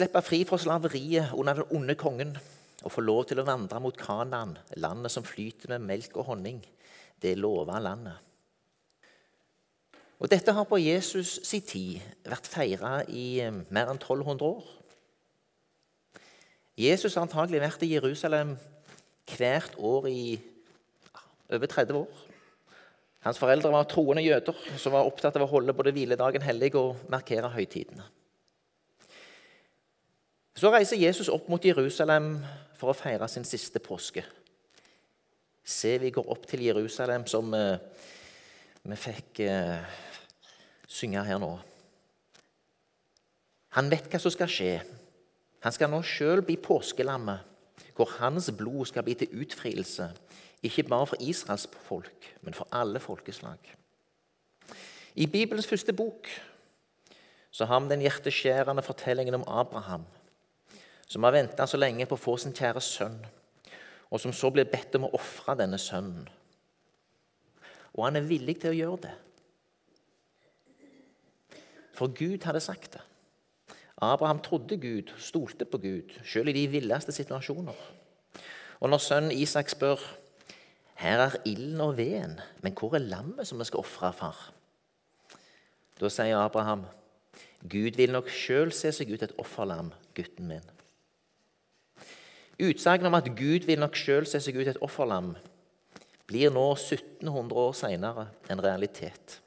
slippe fri fra slaveriet under den onde kongen og få lov til å vandre mot Kanaan, landet som flyter med melk og honning, det lova landet. Og Dette har på Jesus sin tid vært feira i eh, mer enn 1200 år. Jesus har antagelig vært i Jerusalem hvert år i over 30 år. Hans foreldre var troende jøder som var opptatt av å holde både hviledagen hellig og markere høytidene. Så reiser Jesus opp mot Jerusalem for å feire sin siste påske. Se, vi går opp til Jerusalem, som eh, vi fikk eh, synge her nå. Han vet hva som skal skje. Han skal nå sjøl bli påskelammet, hvor hans blod skal bli til utfrielse ikke bare for Israels folk, men for alle folkeslag. I Bibelens første bok så har vi den hjerteskjærende fortellingen om Abraham, som har venta så lenge på å få sin kjære sønn, og som så blir bedt om å ofre denne sønnen. Og han er villig til å gjøre det. For Gud hadde sagt det. Abraham trodde Gud, stolte på Gud, selv i de villeste situasjoner. Og når sønnen Isak spør her er ilden og veden, men hvor er lammet som vi skal ofre, far? Da sier Abraham, Gud vil nok sjøl se seg ut et offerlam, gutten min. Utsagnet om at Gud vil nok sjøl se seg ut et offerlam, blir nå 1700 år seinere en realitet.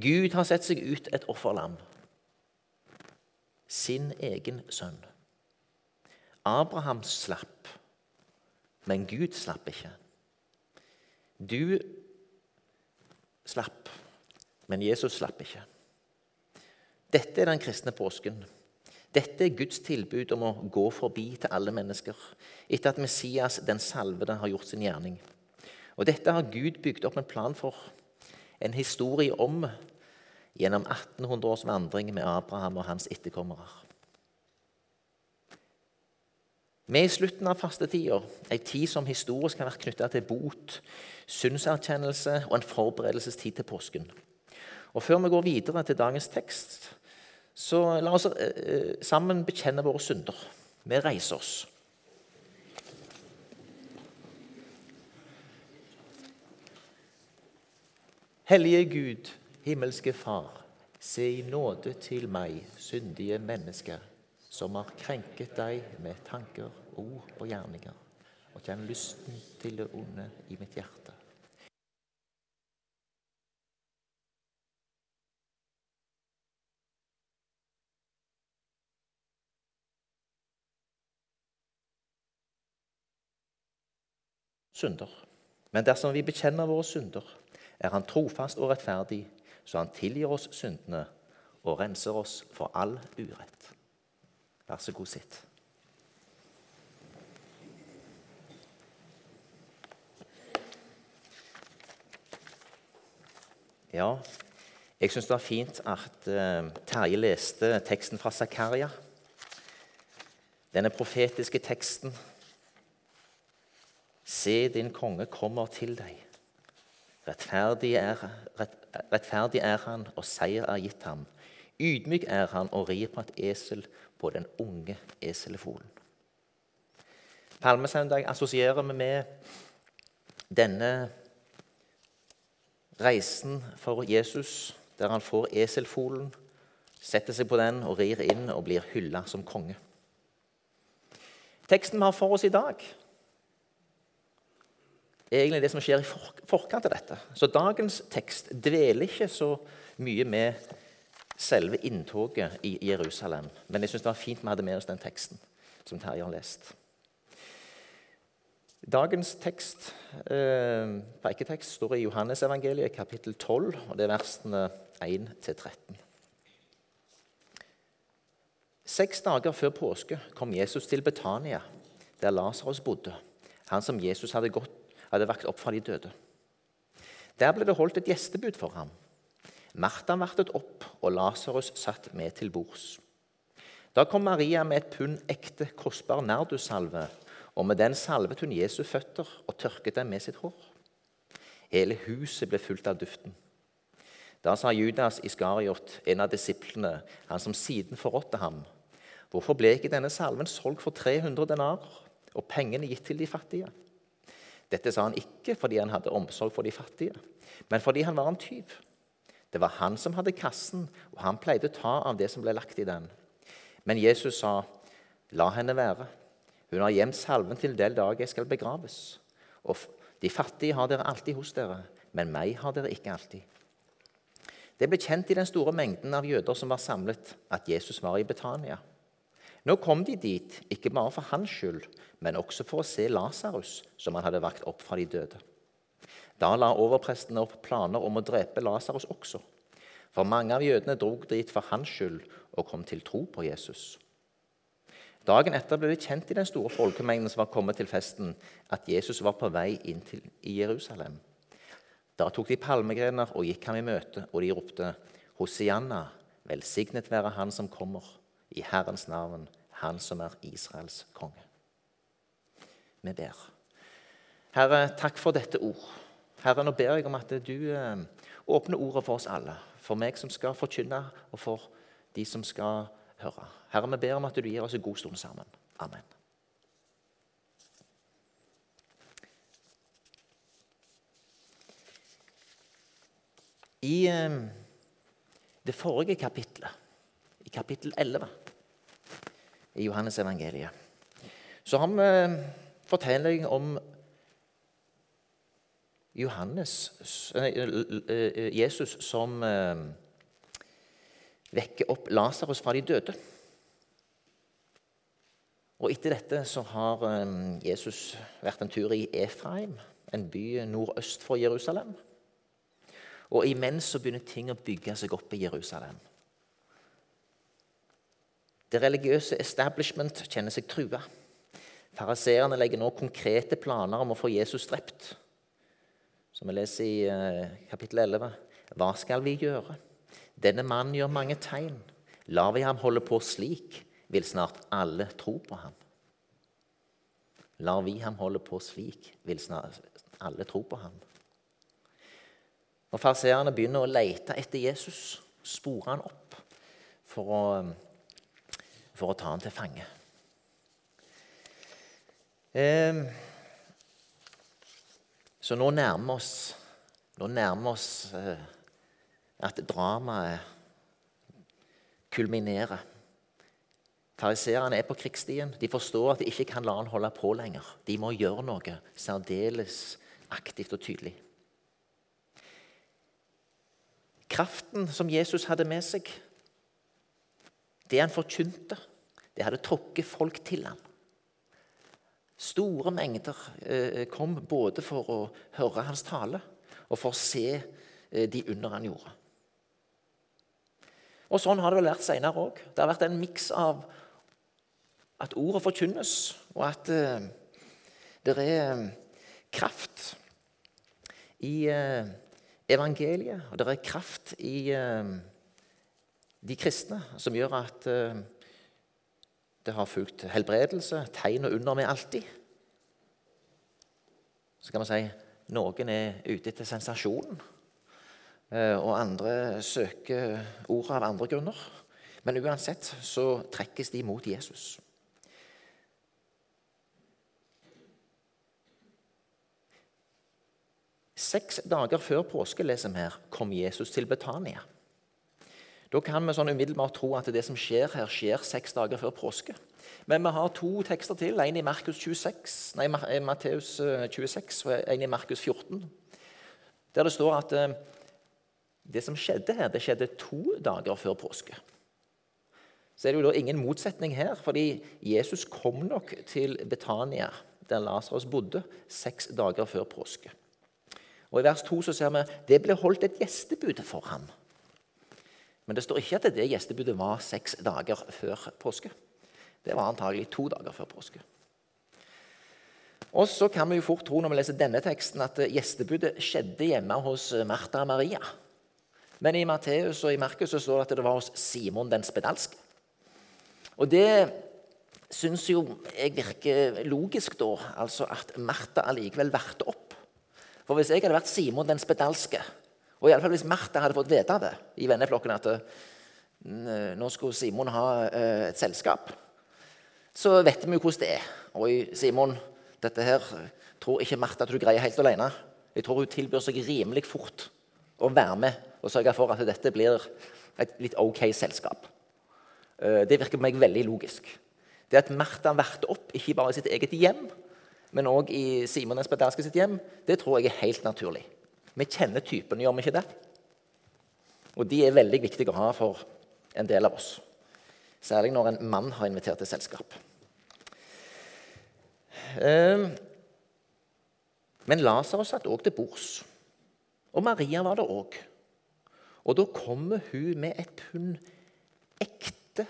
Gud har sett seg ut et offerlam, sin egen sønn. Abraham slapp, men Gud slapp ikke. Du slapp, men Jesus slapp ikke. Dette er den kristne påsken. Dette er Guds tilbud om å gå forbi til alle mennesker etter at Messias, den salvede, har gjort sin gjerning. Og Dette har Gud bygd opp en plan for, en historie om, gjennom 1800 års vandring med Abraham og hans etterkommere. Vi er i slutten av fastetida, ei tid som historisk har vært knytta til bot, synserkjennelse og en forberedelsestid til påsken. Og Før vi går videre til dagens tekst, så la oss eh, sammen bekjenne våre synder. Vi reiser oss. Hellige Gud, himmelske Far, se i nåde til meg, syndige mennesker som har krenket deg med tanker, ord og gjerninger, og kjenn lysten til det onde i mitt hjerte. Synder. Men dersom vi bekjenner våre synder, er Han trofast og rettferdig, så Han tilgir oss syndene og renser oss for all urett. Vær så god, sitt. Ja, jeg syns det var fint at uh, Terje leste teksten fra Zakaria. Denne profetiske teksten. Se, din konge kommer til deg. Rettferdig er, rett, rettferdig er han, og seier er gitt ham. Ydmyk er han og rir på et esel, på den unge eselfolen. Palmesøndag assosierer vi med denne reisen for Jesus, der han får eselfolen, setter seg på den og rir inn og blir hylla som konge. Teksten vi har for oss i dag, er egentlig det som skjer i forkant av dette. Så dagens tekst dveler ikke så mye med selve inntoget i Jerusalem. Men jeg syns det var fint vi hadde med oss den teksten som Terje har lest. Dagens tekst, eh, preiketekst står i Johannesevangeliet kapittel 12, og det er versene 1-13. Seks dager før påske kom Jesus til Betania, der Lasarus bodde, han som Jesus hadde, gått, hadde vakt opp fra de døde. Der ble det holdt et gjestebud for ham. Martha vartet opp, og Lasarus satt med til bords. Da kom Maria med et pund ekte, kostbar nardussalve, og med den salvet hun Jesu føtter og tørket dem med sitt hår. Hele huset ble fullt av duften. Da sa Judas Iskariot, en av disiplene, han som siden forrådte ham, Hvorfor ble ikke denne salven solgt for 300 denarer og pengene gitt til de fattige? Dette sa han ikke fordi han hadde omsorg for de fattige, men fordi han var en tyv. Det var han som hadde kassen, og han pleide å ta av det som ble lagt i den. Men Jesus sa, 'La henne være. Hun har gjemt salven til den dag jeg skal begraves.' Og de fattige har dere alltid hos dere, men meg har dere ikke alltid. Det ble kjent i den store mengden av jøder som var samlet, at Jesus var i Betania. Nå kom de dit, ikke bare for hans skyld, men også for å se Lasarus, som han hadde vakt opp fra de døde. Da la overprestene opp planer om å drepe Lasarus også. For mange av jødene drog dit for hans skyld og kom til tro på Jesus. Dagen etter ble det kjent i den store folkemengden som var kommet til festen, at Jesus var på vei inn til Jerusalem. Da tok de palmegrener og gikk ham i møte, og de ropte, Hosianna, velsignet være Han som kommer, i Herrens navn, Han som er Israels konge. Vi ber. Herre, takk for dette ord. Herre, nå ber jeg om at du eh, åpner ordet for oss alle. For meg som skal forkynne, og for de som skal høre. Herre, vi ber om at du gir oss en god stund sammen. Amen. I eh, det forrige kapitlet, i kapittel 11 i Johannes evangeliet, så har vi eh, fortelling om Johannes, eh, Jesus som vekker opp Lasarus fra de døde. Og Etter dette så har Jesus vært en tur i Efraim, en by nordøst for Jerusalem. Og imens så begynner ting å bygge seg opp i Jerusalem. Det religiøse establishment kjenner seg trua. Fariseerne legger nå konkrete planer om å få Jesus drept. Som vi leser i uh, kapittel 11. Hva skal vi gjøre? Denne mannen gjør mange tegn. Lar vi ham holde på slik, vil snart alle tro på ham. Lar vi ham holde på slik, vil snart alle tro på ham. Når farseerne begynner å lete etter Jesus, sporer han opp for å, for å ta ham til fange. Så nå nærmer oss, nå nærmer oss eh, at dramaet kulminerer. Fariseerne er på krigsstien. De forstår at de ikke kan la han holde på lenger. De må gjøre noe særdeles aktivt og tydelig. Kraften som Jesus hadde med seg, det han forkynte, det hadde trukket folk til ham. Store mengder eh, kom både for å høre hans tale og for å se eh, de under han gjorde. Og sånn har det vel vært seinere òg. Det har vært en miks av at ordet forkynnes, og at uh, det er kraft i evangeliet, og det er kraft i de kristne som gjør at det har fulgt helbredelse, tegn og under med alltid. Så kan man si noen er ute etter sensasjonen. Eh, og andre søker ordet av andre grunner. Men uansett så trekkes de mot Jesus. Seks dager før påske leser vi her, kom Jesus til Betania. Da kan vi sånn umiddelbart tro at det som skjer her, skjer seks dager før påske. Men vi har to tekster til, en i Markus 26, nei, Matteus 26 og en i Markus 14, der det står at eh, det som skjedde her, det skjedde to dager før påske. Så er det jo da ingen motsetning her, fordi Jesus kom nok til Betania, der Lasarus bodde, seks dager før påske. Og I vers 2 så ser vi det ble holdt et gjestebud for ham. Men det står ikke at det gjestebudet var seks dager før påske. Det var antagelig to dager før påske. Og så kan vi jo fort tro når vi leser denne teksten, at gjestebudet skjedde hjemme hos Martha og Maria. Men i Matteus og i Markus står det at det var hos Simon den spedalske. Og det syns jo jeg virker logisk, da, altså at Martha allikevel varte opp. For hvis jeg hadde vært Simon den spedalske, og i alle fall hvis Martha hadde fått vite det i venneflokken at Nå skulle Simon ha eh, et selskap. Så vet vi jo hvordan det er. Oi, Simon, dette her tror ikke Martha at du greier helt alene. Jeg tror hun tilbyr seg rimelig fort å være med og sørge for at dette blir et litt ok selskap. Eh, det virker på meg veldig logisk. Det at Martha verter opp, ikke bare i sitt eget hjem, men òg i Simon Espedanske sitt hjem, det tror jeg er helt naturlig. Vi kjenner typene, gjør vi ikke det? Og de er veldig viktige å ha for en del av oss. Særlig når en mann har invitert til selskap. Ehm, men Lasarus satt òg til bords. Og Maria var det òg. Og da kommer hun med et pund ekte,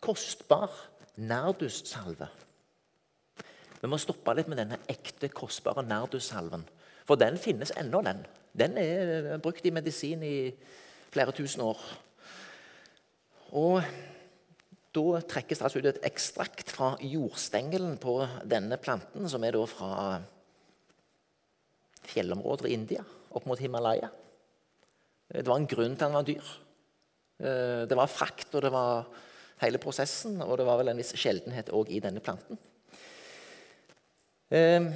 kostbar nardussalve. Vi må stoppe litt med denne ekte, kostbare nerdussalven. For den finnes ennå, den. Den er brukt i medisin i flere tusen år. Og da trekkes det altså ut et ekstrakt fra jordstengelen på denne planten, som er da fra fjellområder i India, opp mot Himalaya. Det var en grunn til at den var dyr. Eh, det var frakt, og det var hele prosessen, og det var vel en viss sjeldenhet òg i denne planten. Eh,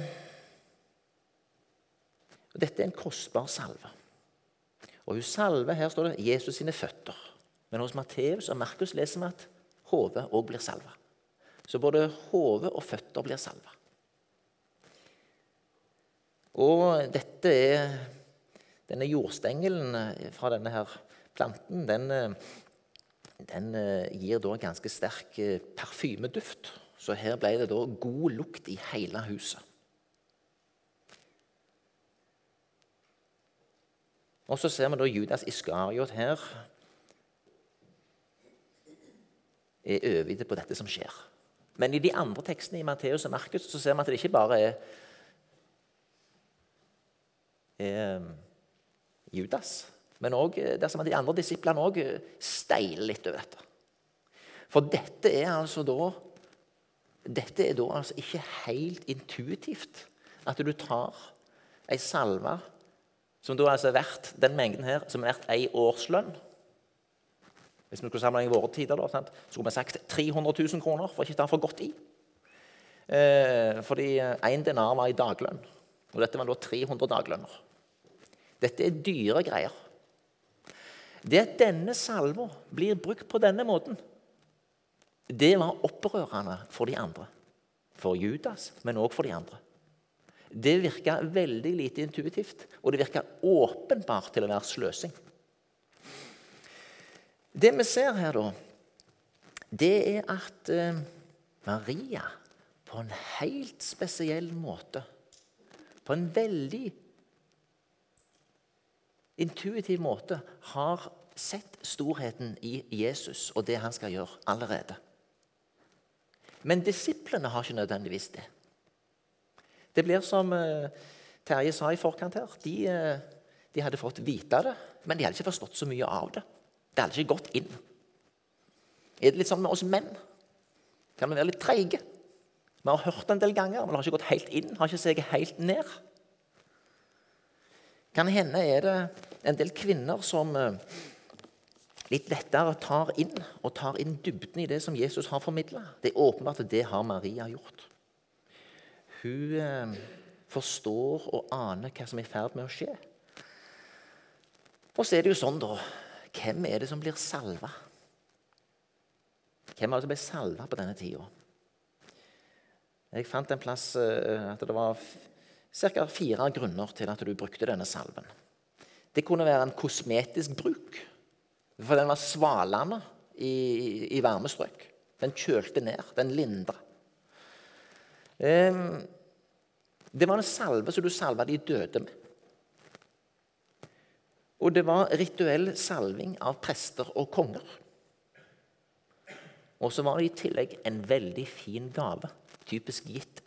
dette er en kostbar salve. Og hun salver, her står det 'Jesus sine føtter'. Men hos Matteus og Markus leser vi at hodet òg blir salva. Så både hode og føtter blir salva. Og dette er Denne jordstengelen fra denne her planten den, den gir da ganske sterk parfymeduft. Så her ble det da god lukt i hele huset. Og så ser vi da Judas Iskariot her er overgitt på dette som skjer. Men i de andre tekstene i Matteus og Markus så ser vi at det ikke bare er, er um, Judas, men òg som dersom de andre disiplene òg eh, steiler litt over dette. For dette er altså da dette er da altså ikke helt intuitivt at du tar ei salve som da altså er verdt den mengden her, som er verdt ei årslønn hvis vi skulle sammenligne våre tider, da, så skulle vi sagt 300 000 kroner for ikke å ta for godt i. Eh, fordi én denar var i daglønn, og dette var da 300 daglønner. Dette er dyre greier. Det at denne salva blir brukt på denne måten, det var opprørende for de andre. For Judas, men òg for de andre. Det virka veldig lite intuitivt, og det virka åpenbart til å være sløsing. Det vi ser her, da, det er at eh, Maria på en helt spesiell måte, på en veldig intuitiv måte, har sett storheten i Jesus og det han skal gjøre, allerede. Men disiplene har ikke nødvendigvis det. Det blir som eh, Terje sa i forkant her. De, eh, de hadde fått vite det, men de hadde ikke forstått så mye av det. Det hadde ikke gått inn. Er det litt sånn med oss menn? Kan vi være litt treige? Vi har hørt en del ganger, men det har ikke gått helt inn. har ikke seget helt ned. Kan hende er det en del kvinner som eh, litt lettere tar inn og tar inn dybden i det som Jesus har formidla. Det er åpenbart at det har Maria gjort. Hun eh, forstår og aner hva som er i ferd med å skje. Og så er det jo sånn, da hvem er det som blir salva? Hvem var det som ble salva på denne tida? Jeg fant en plass eh, at det var ca. fire grunner til at du brukte denne salven. Det kunne være en kosmetisk bruk, for den var svalende i, i varmestrøk. Den kjølte ned, den lindra. Det var en salve som du salva de døde med. Og det var rituell salving av prester og konger. Og så var det i tillegg en veldig fin gave, typisk gitt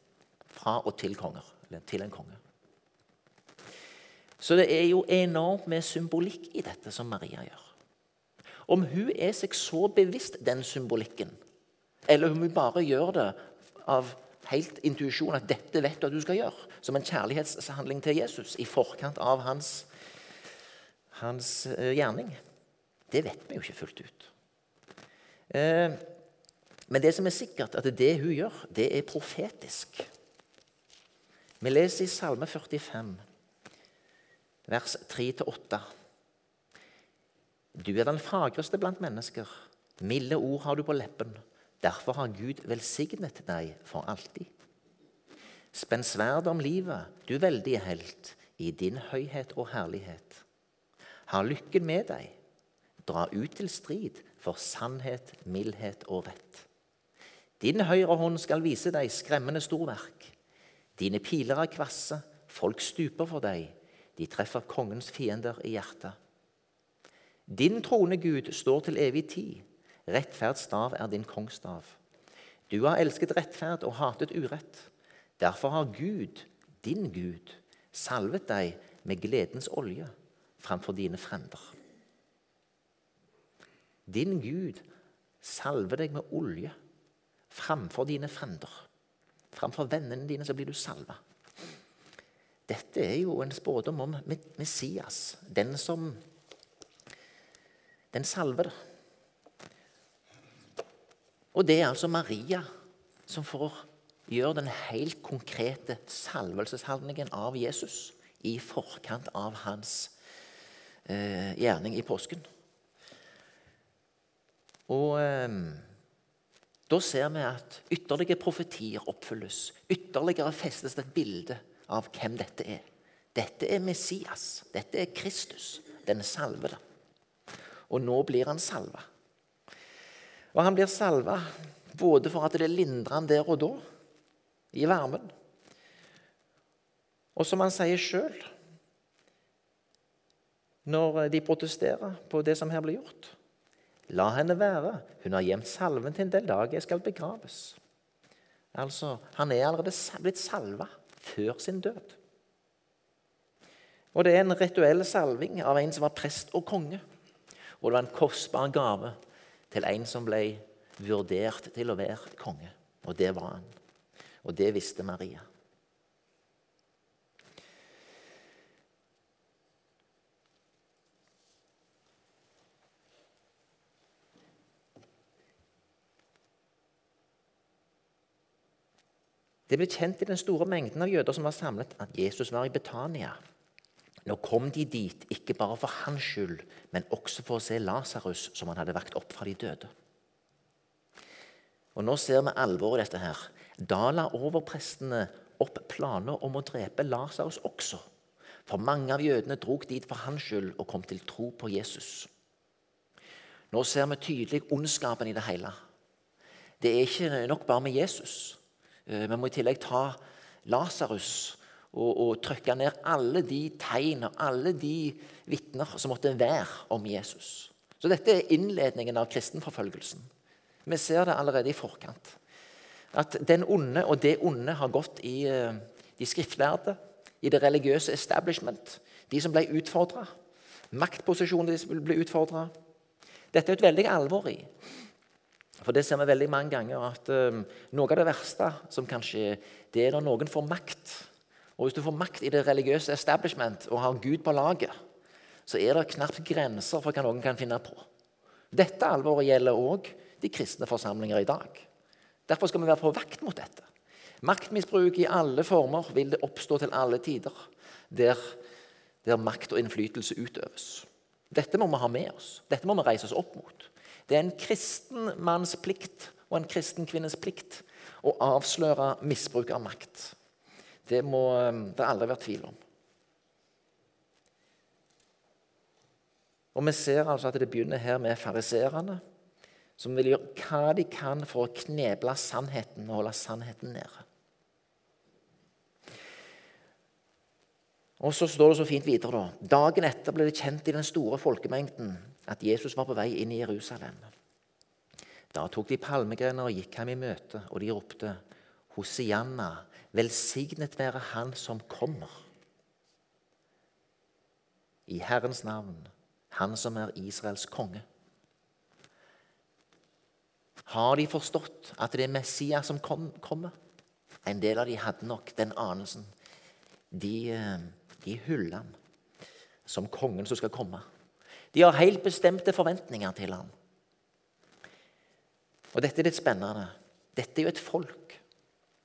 fra og til konger. Eller til en konge. Så det er jo enormt med symbolikk i dette som Maria gjør. Om hun er seg så bevisst den symbolikken, eller om hun bare gjør det av helt intuisjon at dette vet du at du skal gjøre, som en kjærlighetshandling til Jesus i forkant av hans hans eh, gjerning? Det vet vi jo ikke fullt ut. Eh, men det som er sikkert, at det hun gjør, det er profetisk. Vi leser i Salme 45, vers 3-8. Du er den fagreste blant mennesker. Milde ord har du på leppen. Derfor har Gud velsignet deg for alltid. Spenn sverdet om livet, du veldige helt, i din høyhet og herlighet. Ha lykken med deg. Dra ut til strid for sannhet, mildhet og rett. Din høyre hånd skal vise deg skremmende storverk. Dine piler er kvasse, folk stuper for deg. De treffer kongens fiender i hjertet. Din trone, Gud, står til evig tid. Rettferdsstav er din kongsstav. Du har elsket rettferd og hatet urett. Derfor har Gud, din Gud, salvet deg med gledens olje framfor dine frender. Din Gud salver deg med olje framfor dine frender. Framfor vennene dine så blir du salva. Dette er jo en spådom om Messias, den som Den salvede. Og det er altså Maria som får gjøre den helt konkrete salvelseshandlingen av Jesus i forkant av hans eh, gjerning i påsken. Og eh, da ser vi at ytterligere profetier oppfylles. Ytterligere festes et bilde av hvem dette er. Dette er Messias. Dette er Kristus, den salvede. Og nå blir han salva. Og han blir salva både for at det lindrer han der og da, i varmen. Og som han sier sjøl når de protesterer på det som her blir gjort La henne være. Hun har gjemt salven til den dag jeg skal begraves. Altså, Han er allerede blitt salva før sin død. Og det er en rituell salving av en som var prest og konge. Og det var en kostbar gave til en som ble vurdert til å være konge. Og det var han. Og det visste Maria. Det ble kjent i den store mengden av jøder som var samlet, at Jesus var i Betania. Nå kom de dit ikke bare for hans skyld, men også for å se Lasarus, som han hadde vakt opp fra de døde. Og Nå ser vi alvoret i dette. her. Da la overprestene opp planer om å drepe Lasarus også. For mange av jødene drog dit for hans skyld og kom til tro på Jesus. Nå ser vi tydelig ondskapen i det hele. Det er ikke nok bare med Jesus. Eh, vi må i tillegg ta Lasarus og, og trykke ned alle de tegn og alle de vitner som måtte være om Jesus. Så dette er innledningen av kristenforfølgelsen. Vi ser det allerede i forkant. At den onde og det onde har gått i eh, de skriftlærde, i det religiøse establishment, de som ble utfordra, maktposisjoner de ble utfordra. Dette er et veldig alvor i. For det ser vi veldig mange ganger at um, noe av det verste som kan skje, det er når noen får makt. Og hvis du får makt i det religiøse establishment og har Gud på laget, så er det knapt grenser for hva noen kan finne på. Dette alvoret gjelder òg de kristne forsamlinger i dag. Derfor skal vi være på vakt mot dette. Maktmisbruk i alle former vil det oppstå til alle tider, der, der makt og innflytelse utøves. Dette må vi ha med oss. Dette må vi reise oss opp mot. Det er en kristen manns plikt og en kristen kvinnes plikt å avsløre misbruk av makt. Det må eh, det aldri være tvil om. Og Vi ser altså at det begynner her med fariserene som vil gjøre hva de kan for å kneble sannheten og holde sannheten nede. Og Så står det så fint videre. da. Dagen etter ble det kjent i den store folkemengden at Jesus var på vei inn i Jerusalem. Da tok de palmegrener og gikk ham i møte, og de ropte Hosianna, velsignet være Han som kommer. I Herrens navn, Han som er Israels konge. Har de forstått at det er Messias som kom, kommer? En del av de hadde nok den anelsen. De, eh, de hyller ham. som kongen som skal komme. De har helt bestemte forventninger til ham. Og dette er litt spennende. Dette er jo et folk,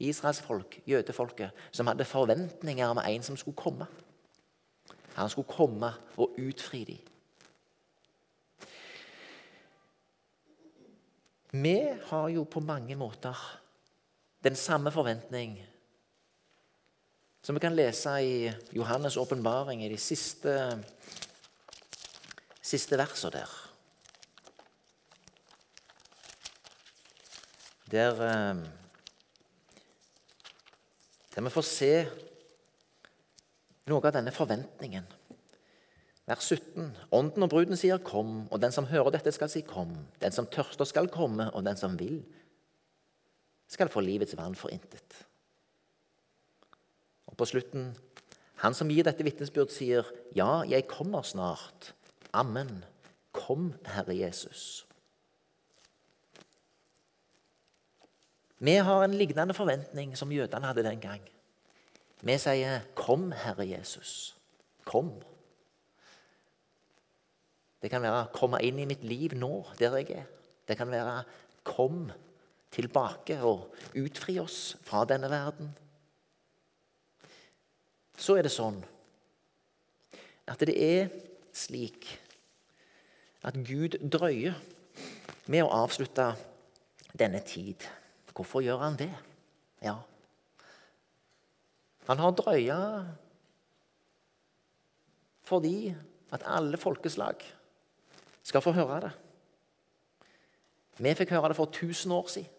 Israels folk, jødefolket, som hadde forventninger om en som skulle komme. Han skulle komme og utfri dem. Vi har jo på mange måter den samme forventning som vi kan lese i Johannes' åpenbaring i de siste, siste versene der. Der, eh, der vi får se noe av denne forventningen. Vers 17. Ånden og bruden sier 'kom', og den som hører dette, skal si 'kom'. Den som tørster, skal komme, og den som vil, skal få livets vann for intet. Og på slutten Han som gir dette vitnesbyrd, sier, 'Ja, jeg kommer snart.' Amen. Kom, Herre Jesus. Vi har en lignende forventning som jødene hadde den gang. Vi sier, 'Kom, Herre Jesus. Kom.' Det kan være 'komme inn i mitt liv nå, der jeg er'. Det kan være 'kom tilbake og utfri oss fra denne verden' så er det sånn at det er slik at Gud drøyer med å avslutte denne tid. Hvorfor gjør han det? Ja, han har drøya fordi at alle folkeslag skal få høre det. Vi fikk høre det for 1000 år siden.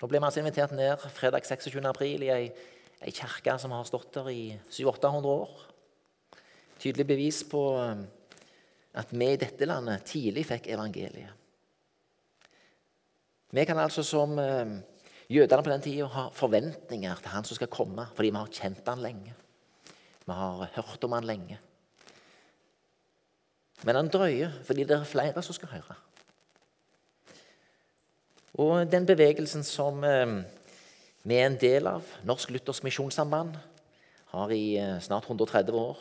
Nå ble vi altså invitert ned fredag 26. april i ei ei kirke som har stått der i 700-800 år. Tydelig bevis på eh, at vi i dette landet tidlig fikk evangeliet. Vi kan altså som eh, jødene på den tida ha forventninger til han som skal komme, fordi vi har kjent han lenge. Vi har hørt om han lenge. Men han drøyer fordi det er flere som skal høre. Og den bevegelsen som eh, vi er en del av Norsk Luthersk Misjonssamband. Har i eh, snart 130 år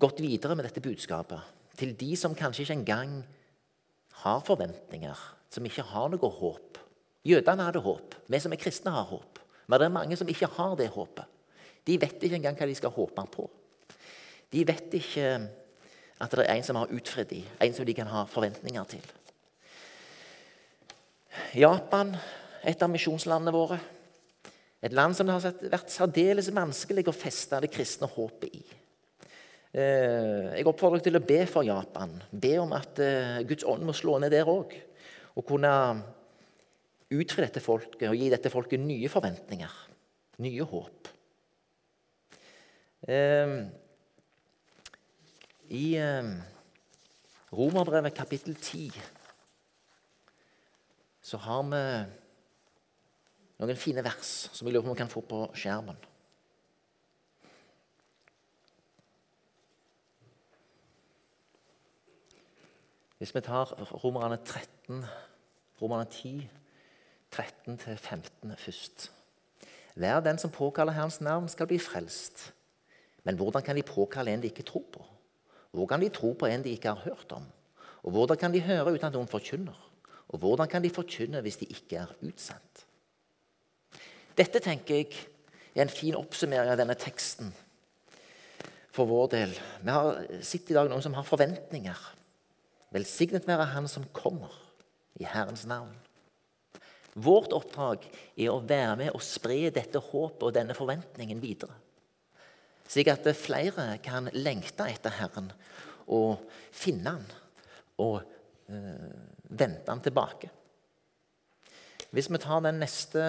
gått videre med dette budskapet til de som kanskje ikke engang har forventninger, som ikke har noe håp. Jødene hadde håp. Vi som er kristne, har håp. Men det er mange som ikke har det håpet. De vet ikke engang hva de skal håpe på. De vet ikke at det er en som har utfridd dem, en som de kan ha forventninger til. Japan et av misjonslandene våre. Et land som det har vært særdeles vanskelig å feste det kristne håpet i. Eh, jeg oppfordrer dere til å be for Japan. Be om at eh, Guds ånd må slå ned der òg. Og kunne utfri dette folket og gi dette folket nye forventninger, nye håp. Eh, I Romerbrevet kapittel 10 så har vi noen fine vers som jeg lurer på om vi kan få på skjermen. Hvis vi tar Romerne 13, Romerne 10, 13-15 først. Hver den som påkaller Herrens navn, skal bli frelst. Men hvordan kan de påkalle en de ikke tror på? Hvor kan de tro på en de ikke har hørt om? Og hvordan kan de høre uten at noen forkynner? Og hvordan kan de forkynne hvis de ikke er utsendt? Dette tenker jeg er en fin oppsummering av denne teksten for vår del. Vi har sett i dag noen som har forventninger. Velsignet være Han som kommer, i Herrens navn. Vårt oppdrag er å være med og spre dette håpet og denne forventningen videre. Slik at flere kan lengte etter Herren og finne Han og øh, vente Han tilbake. Hvis vi tar den neste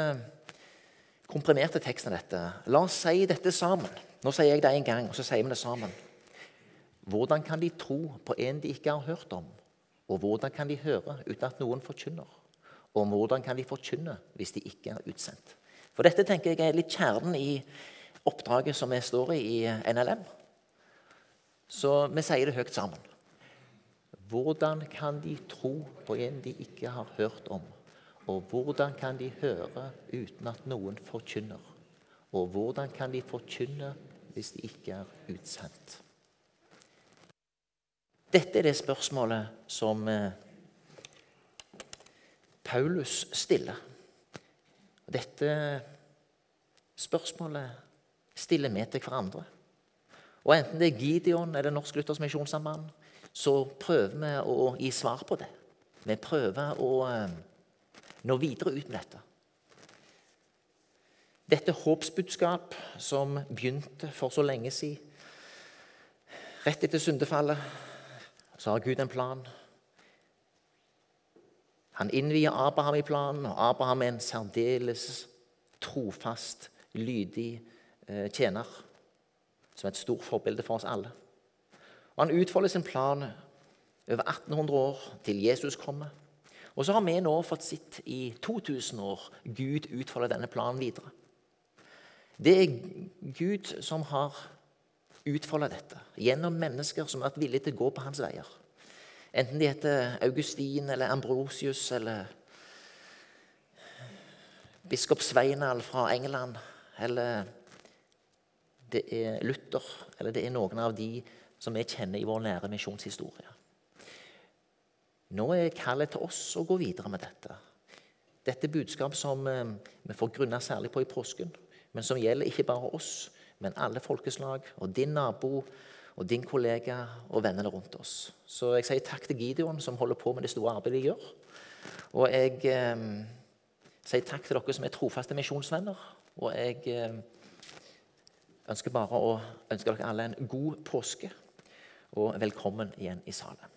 komprimerte teksten av dette. La oss si dette sammen. Nå sier jeg det en gang, og så sier vi det sammen. Hvordan kan de tro på en de ikke har hørt om? Og hvordan kan de høre uten at noen forkynner? Og hvordan kan de forkynne hvis de ikke er utsendt? For dette tenker jeg er litt kjernen i oppdraget som vi står i i NLM. Så vi sier det høyt sammen. Hvordan kan de tro på en de ikke har hørt om? Og hvordan kan de høre uten at noen forkynner? Og hvordan kan de forkynne hvis de ikke er utsendt? Dette er det spørsmålet som eh, Paulus stiller. Dette spørsmålet stiller vi til hverandre. Og Enten det er Gideon eller Norsk Luthers Misjonssamband, så prøver vi å gi svar på det. Vi prøver å eh, nå videre ut med dette. Dette håpsbudskap som begynte for så lenge siden, rett etter syndefallet, så har Gud en plan. Han innvier Abraham i planen, og Abraham er en særdeles trofast, lydig eh, tjener. Som er et stort forbilde for oss alle. Og Han utfolder sin plan over 1800 år til Jesus kommer. Og så har vi nå fått sett i 2000 år Gud utfolde denne planen videre. Det er Gud som har utfolda dette gjennom mennesker som har vært villige til å gå på hans veier. Enten de heter Augustin eller Ambrosius eller biskop Sveinald fra England eller det er Luther eller det er noen av de som vi kjenner i vår nære misjonshistorie. Nå er kallet til oss å gå videre med dette. Dette er budskap som eh, vi får grunne særlig på i påsken, men som gjelder ikke bare oss, men alle folkeslag og din nabo og din kollega og vennene rundt oss. Så jeg sier takk til Gideon, som holder på med det store arbeidet de gjør. Og jeg eh, sier takk til dere som er trofaste misjonsvenner. Og jeg eh, ønsker bare å ønske dere alle en god påske, og velkommen igjen i salen.